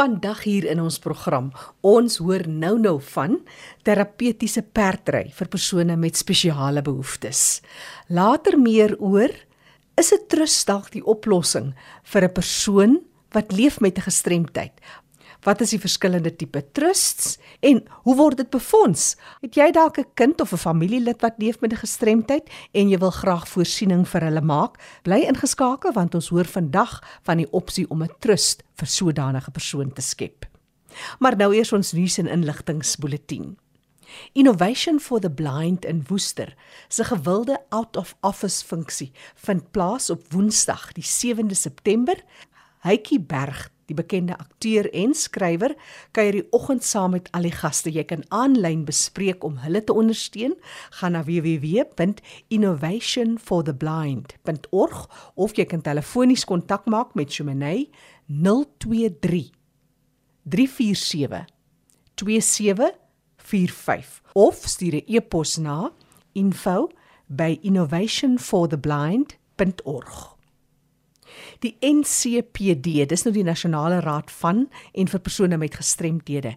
Vandag hier in ons program, ons hoor nou-nou van terapeutiese perdry vir persone met spesiale behoeftes. Later meer oor is 'n trust dalk die oplossing vir 'n persoon wat leef met 'n gestremdheid Wat is die verskillende tipe trusts en hoe word dit befonds? Het jy dalk 'n kind of 'n familielid wat leef met 'n gestremdheid en jy wil graag voorsiening vir hulle maak? Bly ingeskakel want ons hoor vandag van die opsie om 'n trust vir sodanige persoon te skep. Maar nou eers ons nuus en inligtingspulsatie. Innovation for the Blind in Woester se gewilde out of office funksie vind plaas op Woensdag die 7de September. Hytjie Berg die bekende akteur en skrywer, kuier die oggend saam met al die gaste. Jy kan aanlyn bespreek om hulle te ondersteun. Gaan na www.innovationfortheblind.org of jy kan telefonies kontak maak met Shumanay 023 347 2745 of stuur 'n e-pos na info@innovationfortheblind.org. Die NCPD, dis nou die Nasionale Raad van en vir persone met gestremthede,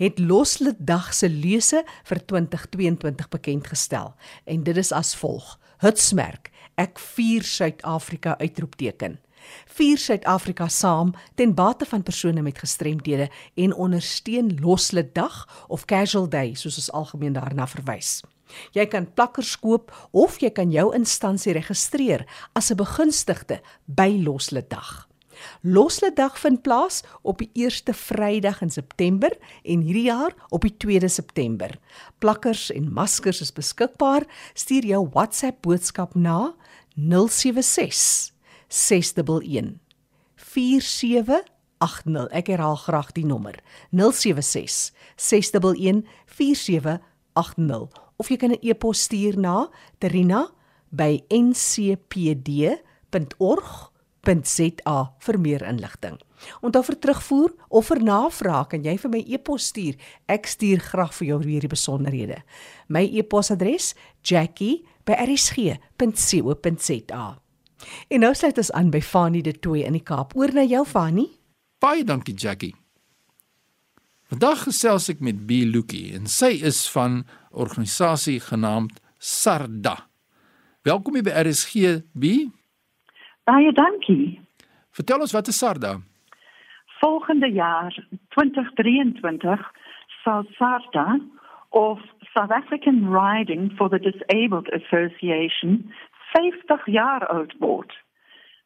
het Loslid Dag se lese vir 2022 bekend gestel en dit is as volg: Hitsmerk: Ek vier Suid-Afrika uitroepteken. Vier Suid-Afrika saam ten bate van persone met gestremthede en ondersteun Loslid Dag of Casual Day soos ons algemeen daarna verwys. Jy kan plakkers koop of jy kan jou instansie registreer as 'n begunstigde by Loslitdag. Loslitdag vind plaas op die 1ste Vrydag in September en hierdie jaar op die 2de September. Plakkers en maskers is beskikbaar. Stuur jou WhatsApp boodskap na 076 611 4780. Ek herhaal graag die nommer. 076 611 4780 of jy kan 'n e-pos stuur na terina@ncpd.org.za vir meer inligting. Onthou vir terugvoer of vir navraag kan jy vir my e-pos stuur. Ek stuur graag vir jou weer die besonderhede. My e-posadres: jackie@rsg.co.za. En nou sluit ons aan by Fanie de Tooy in die Kaap. Oor na jou Fanie. Baie dankie Jackie. Vandag gesels ek met B Lukie en sy is van organisasie genaamd Sarda. Welkom by RSG B. Baie dankie. Vertel ons wat is Sarda? Volgende jaar 2023 sal Sarda of South African Riding for the Disabled Association 50 jaar oud word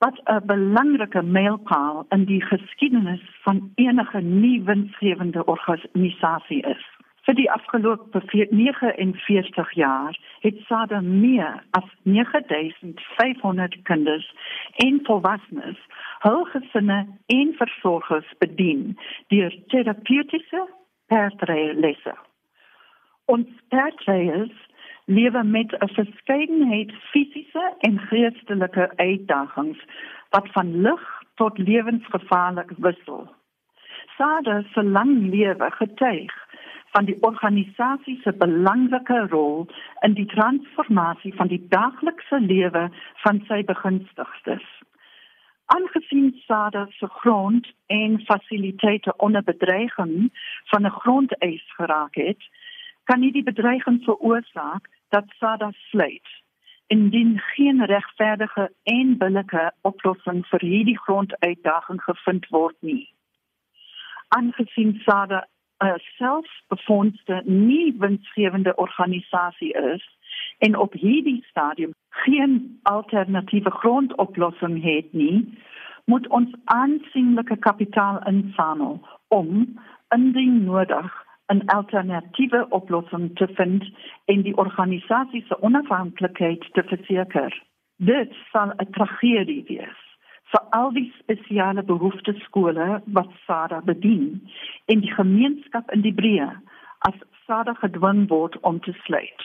wat 'n belangrike mylpaal in die geskiedenis van enige nuwe-winsgewende organisasie is. Vir die afgelope 49 jaar het SADA meer as 9500 kinders en volwassenes, hul gesinne en versorgers bedien deur terapeutiese perdryllesse. Ons perdryers lewe met 'n verskeidenheid fisiese en geestelike uitdagings wat van lig tot lewensgevaarlik wissel. Sade se lang lewe getuig van die organisasie se belangrike rol in die transformasie van die daaglikse lewe van sy begunstigdes. Aangesien Sade se grond en fasiliteite onder bedreiging van 'n grondeis geraak het, kan nie die bedreiging veroorsaak dat SADA sluit indien geen regverdige en billike oplossing vir hierdie gronduitdaging gevind word nie. Aangesien SADA 'n selfbefondste nie winsgewende organisasie is en op hierdie stadium geen alternatiewe grondoplossing het nie, moet ons aansienlike kapitaal insamel om indien nodig 'n alternatiewe oplossing te vind en die organisasie se onafhanklikheid te verseker. Dit sal 'n tragedie wees vir al die spesiale behoeftes skole wat SADA bedien en die gemeenskap in die breë as SADA gedwing word om te sluit.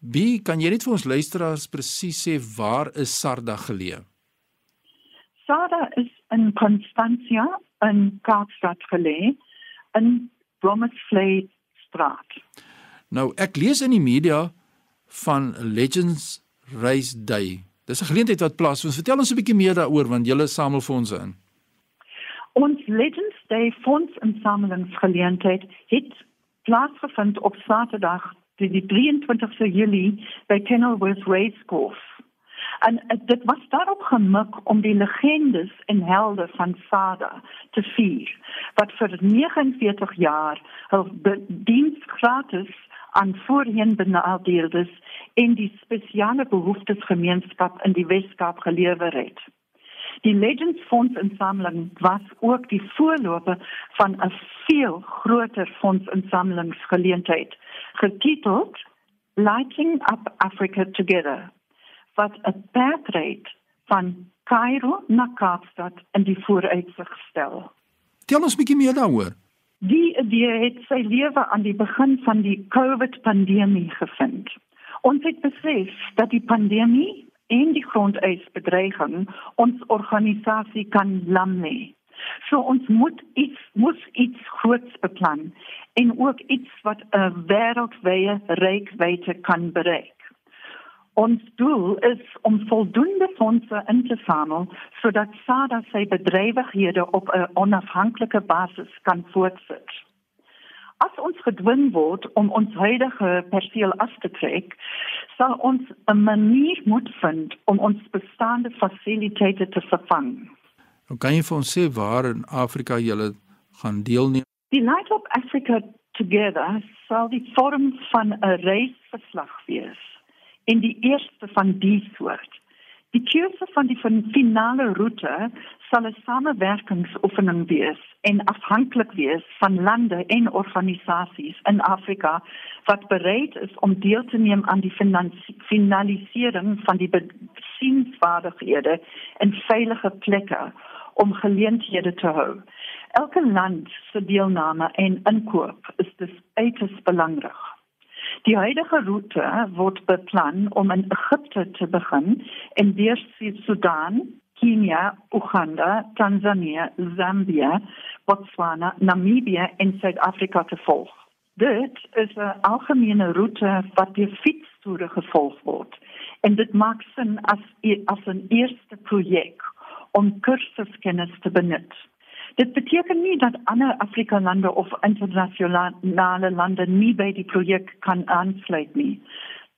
Wie kan jy net vir ons luisteraars presies sê waar is SADA geleë? SADA is in Constantia in Kaapstad geleë in Bromwich straat. Nou ek lees in die media van Legends Race Day. Dis 'n geleentheid wat plaasvind. Vertel ons 'n bietjie meer daaroor want julle samel fondse in. Ons Legends Day fondsinsamelingsgeleentheid het plaasgevind op Saterdag die 23 Julie by Kenilworth Racecourse. En uh, dit was daarop gemik om die legendes en helde van Sada te vier wat vir 49 jaar hul diens gratis aan voorheen benadeeldes en die spesiale behoeftes gemeenskap in die Weskaap gelewer het. Die Legends Fonds insameling was ook die voorloper van 'n veel groter fondsinsamelingsgeleentheid getiteld Lighting Up Africa Together wat 'n paadrit van Kairo na Kaapstad in die vooruitsig stel. Tel ons 'n bietjie meer daaroor. Die idee het sy lewe aan die begin van die COVID-pandemie gevind. Ons het besef dat die pandemie en die grondeisbedreiging ons organisasie kan lam lê. So ons moet iets moet iets groots beplan en ook iets wat 'n wêreldwye reikwyte kan bereik. Ons doel is om voldoende fondse in te samel sodat SADA sy bedrywighede op 'n onafhanklike basis kan voortsit. As ons gedwing word om ons huidige perseel af te trek, sal ons 'n manier moet vind om ons bestaande fasiliteite te vervang. Nou kan jy vir ons sê waar in Afrika jy gaan deelneem? Die Light Up Africa Together sal die vorm van 'n reisverslag wees en die eerste van die soort. Die keuse van die finale roete sal 'n samewerkingsoefening wees en afhanklik wees van lande en organisasies in Afrika wat bereid is om deel te neem aan die finalisering van die besiensvaardighede in veilige plekke om geleenthede te hou. Elke land se deelname en inkoop is dus uiters belangrik. Die huidige roete word beplan om in Egipte te begin en deur Sudan, Kenia, Uganda, Tansanië, Zambia, Botswana, Namibië en Suid-Afrika te volg. Dit is 'n algemene roete wat deur fietstoere gevolg word en dit maak sin as as 'n eerste projek om kursuskennis te benut. Dit beteken nie dat ander Afrika lande of internasionale lande nie by die projek kan aansluit nie.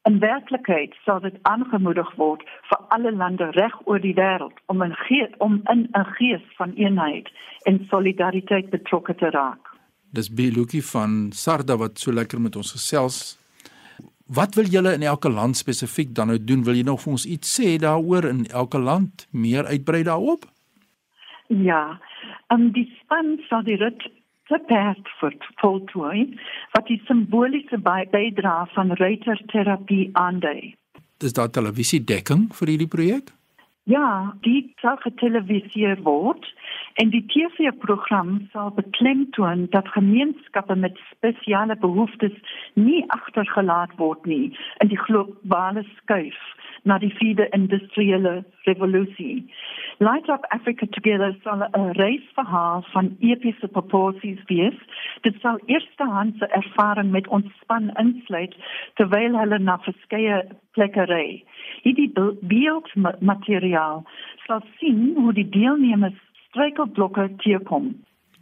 In werklikheid sal dit aangemoedig word vir alle lande reg oor die wêreld om 'n gees om in 'n gees van eenheid en solidariteit betrokke te raak. Dis Beluki van Sarda wat so lekker met ons gesels. Wat wil julle in elke land spesifiek dan nou doen? Wil jy nog vir ons iets sê daaroor in elke land meer uitbrei daarop? Ja, um, die span sal die rit te perd vir voltooi, wat die symboliese bydra van ruiterterapie aandui. Dis daar televisiedekking vir hierdie projek? Ja, die sal geteleviseer word en die TV-program sal beklemtoon dat gemeenskappe met spesiale behoeftes nie agtergelaat word nie in die globale skuif na die vierde industriële revolusie. Light Up Africa Together sal 'n reisverhaal van epiese proporsies wees. Dit sal eerstehandse ervaring met ons span insluit terwyl hulle na verskeie plekke ry. Hierdie beeldmateriaal sal sien hoe die deelnemers struikelblokke teekom.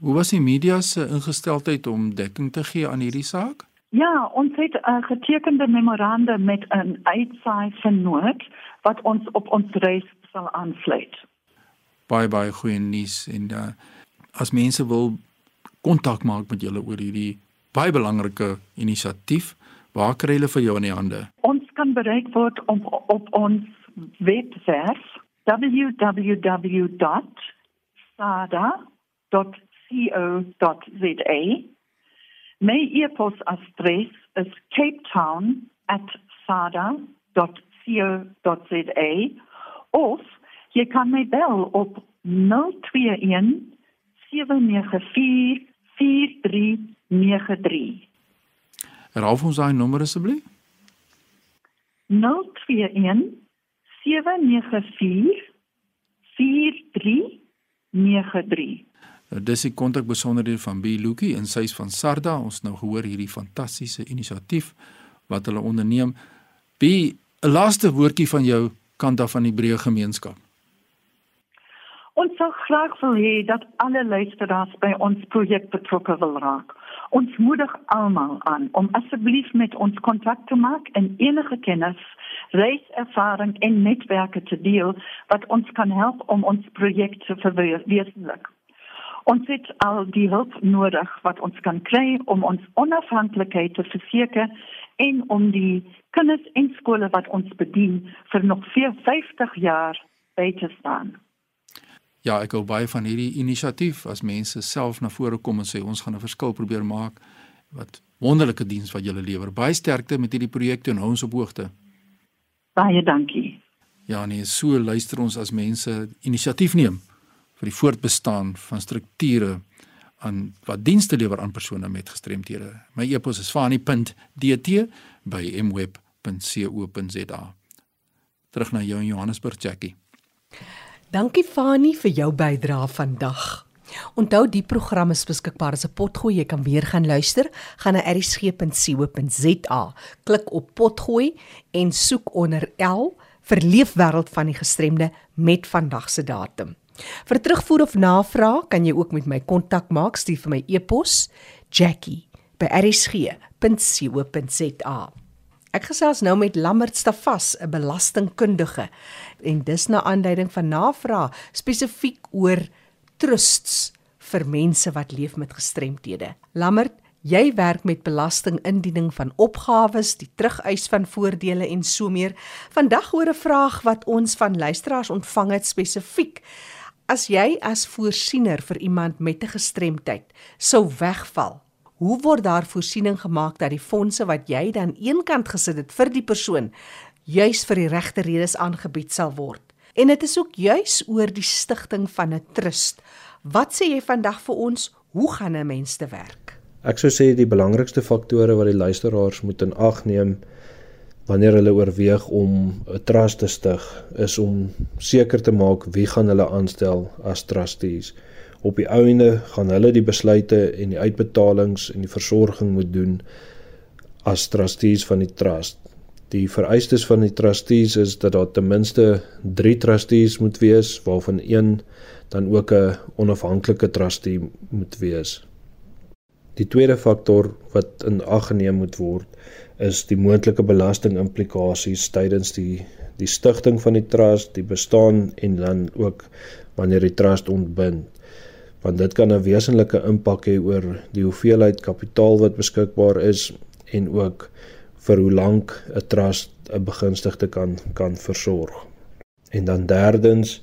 Hoe was die media se ingesteldheid om dekking te gee aan hierdie saak? Ja, ons het 'n uh, getekende memorandum met 'n uitsaai vernoot wat ons op ons reis sal aansluit. Baie baie goeie nuus en uh, as mense wil kontak maak met julle oor hierdie baie belangrike inisiatief, waar kry hulle vir jou in die hande? Ons kan bereik word op op ons webwerf www.sada.co.za My e-posadres is capetown@sada.co.za of jy kan my bel op 021 794 4393. Raaf ons daai nommer asseblief. 021 794 4393. Nou dis die kontak besonderhede van B Luki en sy's van Sarda. Ons nou gehoor hierdie fantastiese inisiatief wat hulle onderneem. B 'n laaste woordjie van jou kant af van die breë gemeenskap. Ons sou graag wil hê dat alle luisteraars by ons projek betrokke wil raak. Ons moedig almal aan om asseblief met ons kontak te maak en enige kennis, reiservaring en netwerke te deel wat ons kan help om ons projek te verwezenlik. Ons het al die hulp nodig wat ons kan kry om ons onafhanklikheid te verseker en om die kinders en skole wat ons bedien vir nog 50 jaar by te staan. Ja, ek hou baie van hierdie inisiatief as mense self na vore kom en sê ons gaan 'n verskil probeer maak. Wat wonderlike diens wat julle lewer. Baie sterkte met hierdie projekte en hou ons op hoogte. Baie dankie. Ja, nee, so luister ons as mense inisiatief neem vir die voortbestaan van strukture aan wat dienste lewer aan persone met gestremthede. My e-pos is fani.dt by mweb.co.za. Terug na jou in Johannesburg, Jackie. Dankie Fani vir jou bydrae vandag. Onthou die program is beskikbaar as 'n potgooi. Jy kan weer gaan luister. Gaan na erisg.co.za. Klik op potgooi en soek onder L vir Leefwêreld van die gestremde met vandag se datum. Vir terugvoer of navraag kan jy ook met my kontak maak. Stuur vir my e-pos jackie@erisg.co.za. Ek gesels nou met Lambert Stafas, 'n belastingkundige en dis na aanduiding van navraag spesifiek oor trusts vir mense wat leef met gestremthede. Lambert, jy werk met belastingindiening van opgawes, die terugeis van voordele en so meer. Vandag oor 'n vraag wat ons van luisteraars ontvang het spesifiek. As jy as voorsiener vir iemand met 'n gestremdheid sou wegval, hoe word daar voorsiening gemaak dat die fondse wat jy dan eenkant gesit het vir die persoon juis vir die regte redes aangebied sal word. En dit is ook juis oor die stigting van 'n trust. Wat sê jy vandag vir ons? Hoe gaan 'n mens te werk? Ek sou sê die belangrikste faktore wat die luisteraars moet in ag neem wanneer hulle oorweeg om 'n trust te stig, is om seker te maak wie gaan hulle aanstel as trustees. Op die ouende gaan hulle die besluite en die uitbetalings en die versorging moet doen as trustees van die trust. Die vereistes van die trustees is dat daar ten minste 3 trustees moet wees waarvan een dan ook 'n onafhanklike trustee moet wees. Die tweede faktor wat in ag geneem moet word is die moontlike belastingimplikasies tydens die die stigting van die trust, die bestaan en dan ook wanneer die trust ontbind. Want dit kan 'n wesenlike impak hê oor die hoeveelheid kapitaal wat beskikbaar is en ook vir hoe lank 'n trust 'n begunstigde kan kan versorg. En dan derdens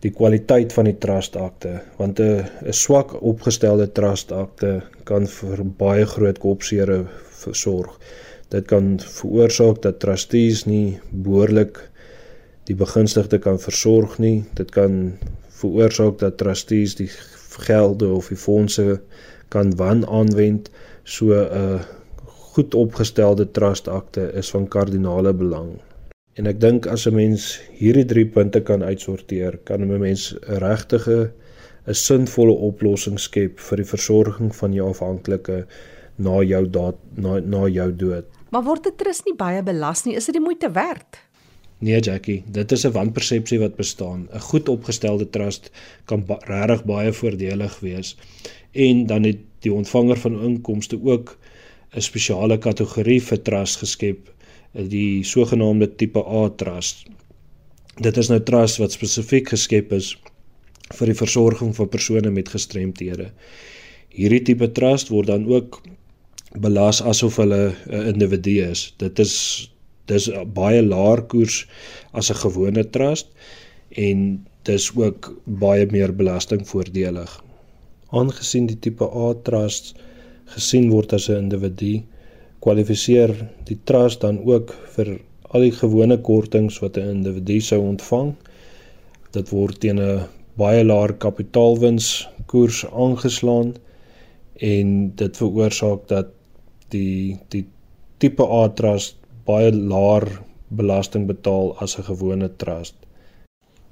die kwaliteit van die trustakte want 'n 'n swak opgestelde trustakte kan vir baie groot kopseere versorg. Dit kan veroorsaak dat trustees nie behoorlik die begunstigde kan versorg nie. Dit kan veroorsaak dat trustees die gelde of die fondse kan wan aanwend so 'n uh, goed opgestelde trustakte is van kardinale belang. En ek dink as 'n mens hierdie drie punte kan uitsorteer, kan 'n mens regtig 'n sinvolle oplossing skep vir die versorging van jou afhanklike na jou daad na na jou dood. Maar word dit trus nie baie belas nie? Is dit die moeite werd? Nee Jackie, dit is 'n wanpersepsie wat bestaan. 'n Goed opgestelde trust kan ba regtig baie voordelig wees en dan het die ontvanger van inkomste ook 'n spesiale kategorie vir trust geskep, die sogenaamde tipe A trust. Dit is nou trust wat spesifiek geskep is vir die versorging van persone met gestremthede. Hierdie tipe trust word dan ook belas asof hulle 'n individu is. Dit is dis baie laer koers as 'n gewone trust en dis ook baie meer belastingvoordelig. Aangesien die tipe A trust gesien word as 'n individu, kwalifiseer die trust dan ook vir al die gewone kortings wat 'n individu sou ontvang. Dit word teen 'n baie laer kapitaalwins koers aangeslaan en dit veroorsaak dat die die tipe A trust baie laer belasting betaal as 'n gewone trust.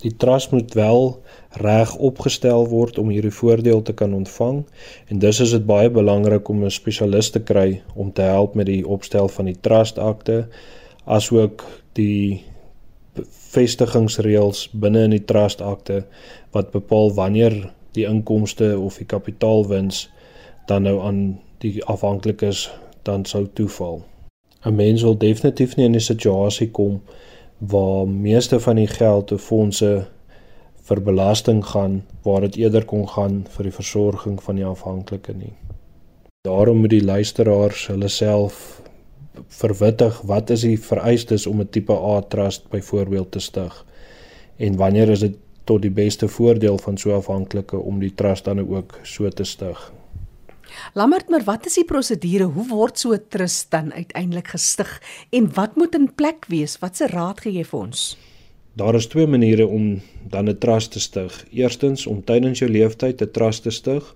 Die trust moet wel reg opgestel word om hierdie voordeel te kan ontvang en dus is dit baie belangrik om 'n spesialis te kry om te help met die opstel van die trust akte asook die vestigingsreëls binne in die trust akte wat bepaal wanneer die inkomste of die kapitaalwins dan nou aan die afhanklikes dan sou toeval. 'n Mens wil definitief nie in 'n situasie kom waar meeste van die geld te fondse vir belasting gaan waar dit eerder kon gaan vir die versorging van die afhanklike nie. Daarom moet die luisteraars hulle self verwittig wat is die vereistes om 'n tipe A trust byvoorbeeld te stig en wanneer is dit tot die beste voordeel van so afhanklike om die trust dan ook so te stig. Lammert, maar wat is die prosedure? Hoe word so 'n trust dan uiteindelik gestig en wat moet in plek wees? Watse raad gee jy vir ons? Daar is twee maniere om dan 'n trust te stig. Eerstens om tydens jou lewenstyd 'n trust te stig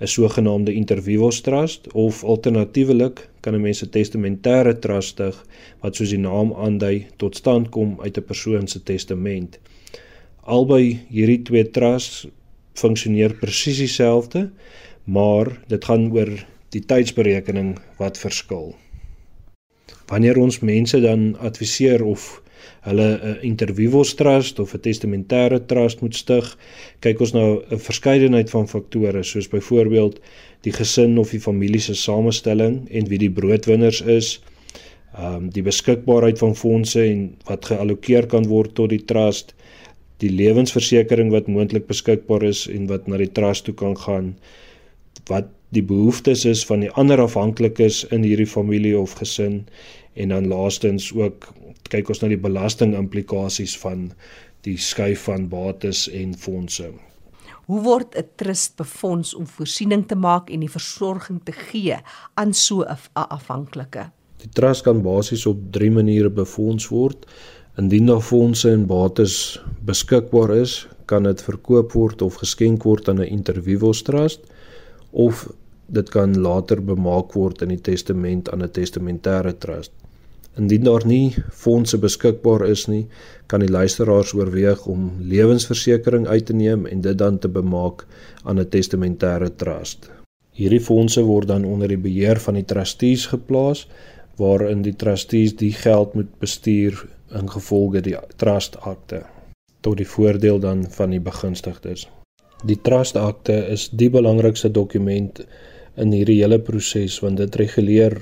'n sogenaamde intervivos trust of alternatiefelik kan 'n mens 'n testamentêre trust stig wat soos die naam aandui tot stand kom uit 'n persoon se testament. Albei hierdie twee trusts funksioneer presies dieselfde, maar dit gaan oor die tydsberekening wat verskil. Wanneer ons mense dan adviseer of hulle 'n intervivos trust of 'n testamentêre trust moet stig, kyk ons na 'n verskeidenheid van faktore soos byvoorbeeld die gesin of die familie se samestelling en wie die broodwinners is, ehm um, die beskikbaarheid van fondse en wat geallokeer kan word tot die trust, die lewensversekering wat moontlik beskikbaar is en wat na die trust toe kan gaan, wat die behoeftes is van die ander afhanklikes in hierdie familie of gesin en dan laastens ook kyk ons na die belastingimplikasies van die skuif van bates en fondse. Hoe word 'n trust befonds om voorsiening te maak en die versorging te gee aan so 'n afhanklike? Die trust kan basies op 3 maniere befonds word. Indien daar fondse en bates beskikbaar is, kan dit verkoop word of geskenk word aan 'n intervivos trust of dit kan later bemaak word in die testament aan 'n testamentêre trust. Indien daar nie fondse beskikbaar is nie, kan die luisteraars oorweeg om lewensversekering uit te neem en dit dan te bemaak aan 'n testamentêre trust. Hierdie fondse word dan onder die beheer van die trustees geplaas waarin die trustees die geld moet bestuur ingevolge die trustakte tot die voordeel dan van die begunstigdes. Die trustakte is die belangrikste dokument in hierdie hele proses want dit reguleer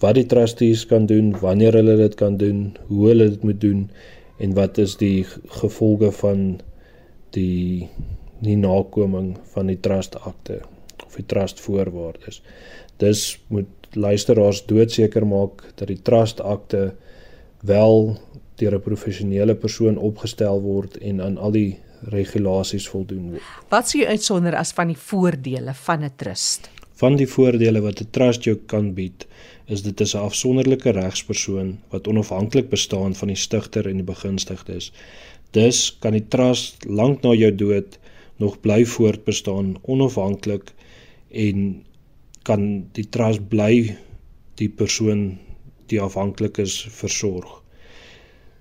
wat die trustees kan doen, wanneer hulle dit kan doen, hoe hulle dit moet doen en wat is die gevolge van die nie nakoming van die trustakte of die trustvoorwaardes. Dis moet luisteraars doodseker maak dat die trustakte wel deur 'n professionele persoon opgestel word en aan al die regulasies voldoen word. Wat sou jy uitsonder as van die voordele van 'n trust? Van die voordele wat 'n trust jou kan bied, is dit 'n afsonderlike regspersoon wat onafhanklik bestaan van die stigter en die begunstigdes. Dus kan die trust lank na jou dood nog bly voortbestaan onafhanklik en kan die trust bly die persoon die afhanklik is versorg.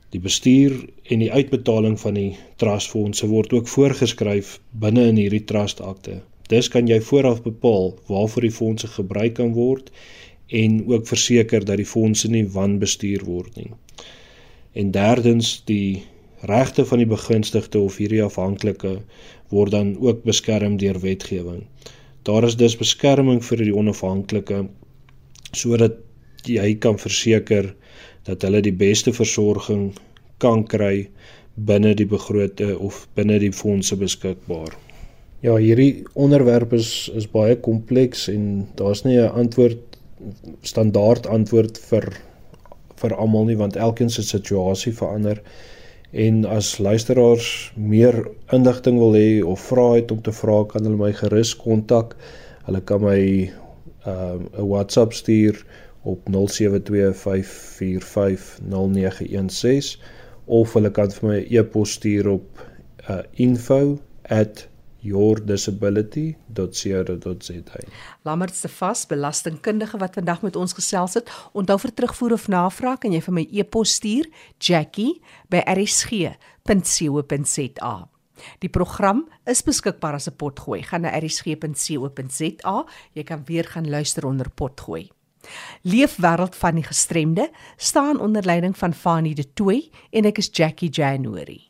Die bestuur en die uitbetaling van die trustfondse word ook voorgeskryf binne in hierdie trustakte. Dus kan jy vooraf bepaal waarvoor die fondse gebruik kan word en ook verseker dat die fondse nie wanbestuur word nie. En derdens die regte van die begunstigde of hierdie afhanklike word dan ook beskerm deur wetgewing. Daar is dus beskerming vir die onafhanklike sodat jy kan verseker dat hulle die beste versorging kan kry binne die begrote of binne die fondse beskikbaar. Ja, hierdie onderwerp is is baie kompleks en daar's nie 'n antwoord standaard antwoord vir vir almal nie want elkeen se situasie verander en as luisteraars meer inligting wil hê of vra het om te vra kan hulle my gerus kontak. Hulle kan my ehm, 'n uh, WhatsApp stuur op 0725450916 of hulle kan vir my 'n e e-pos stuur op uh, info@ yourdisability.co.za. Lammert se vas belastingkundige wat vandag met ons gesels het, onthou vir terugvoer of navraag kan jy vir my e-pos stuur jackie@rsg.co.za. Die program is beskikbaar as 'n potgooi. Gaan na rsg.co.za. Jy kan weer gaan luister onder potgooi. Leefwêreld van die gestremde staan onder leiding van Fanie De Tooy en ek is Jackie January.